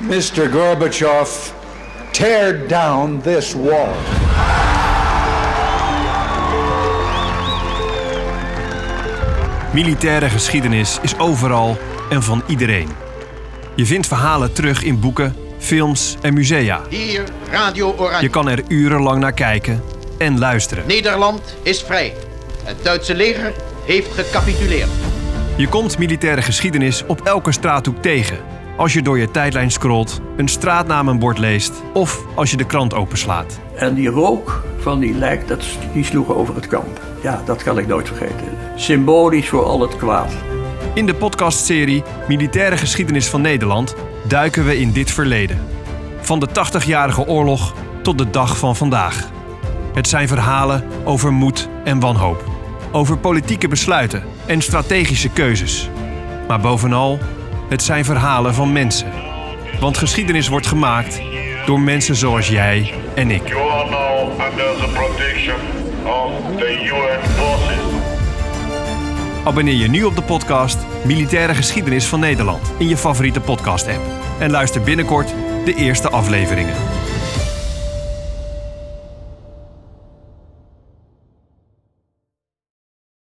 Mr. Gorbachev, tear down this wall. Militaire geschiedenis is overal en van iedereen. Je vindt verhalen terug in boeken, films en musea. Hier Radio Oranje. Je kan er urenlang naar kijken en luisteren. Nederland is vrij. Het Duitse leger heeft gecapituleerd. Je komt militaire geschiedenis op elke straathoek tegen. Als je door je tijdlijn scrolt, een straatnamenbord leest of als je de krant openslaat. En die rook van die lijk, dat, die sloeg over het kamp. Ja, dat kan ik nooit vergeten. Symbolisch voor al het kwaad. In de podcastserie Militaire Geschiedenis van Nederland duiken we in dit verleden. Van de 80-jarige oorlog tot de dag van vandaag. Het zijn verhalen over moed en wanhoop. Over politieke besluiten en strategische keuzes. Maar bovenal, het zijn verhalen van mensen. Want geschiedenis wordt gemaakt door mensen zoals jij en ik. You are now under the protection of the UN forces. Abonneer je nu op de podcast Militaire Geschiedenis van Nederland in je favoriete podcast-app. En luister binnenkort de eerste afleveringen.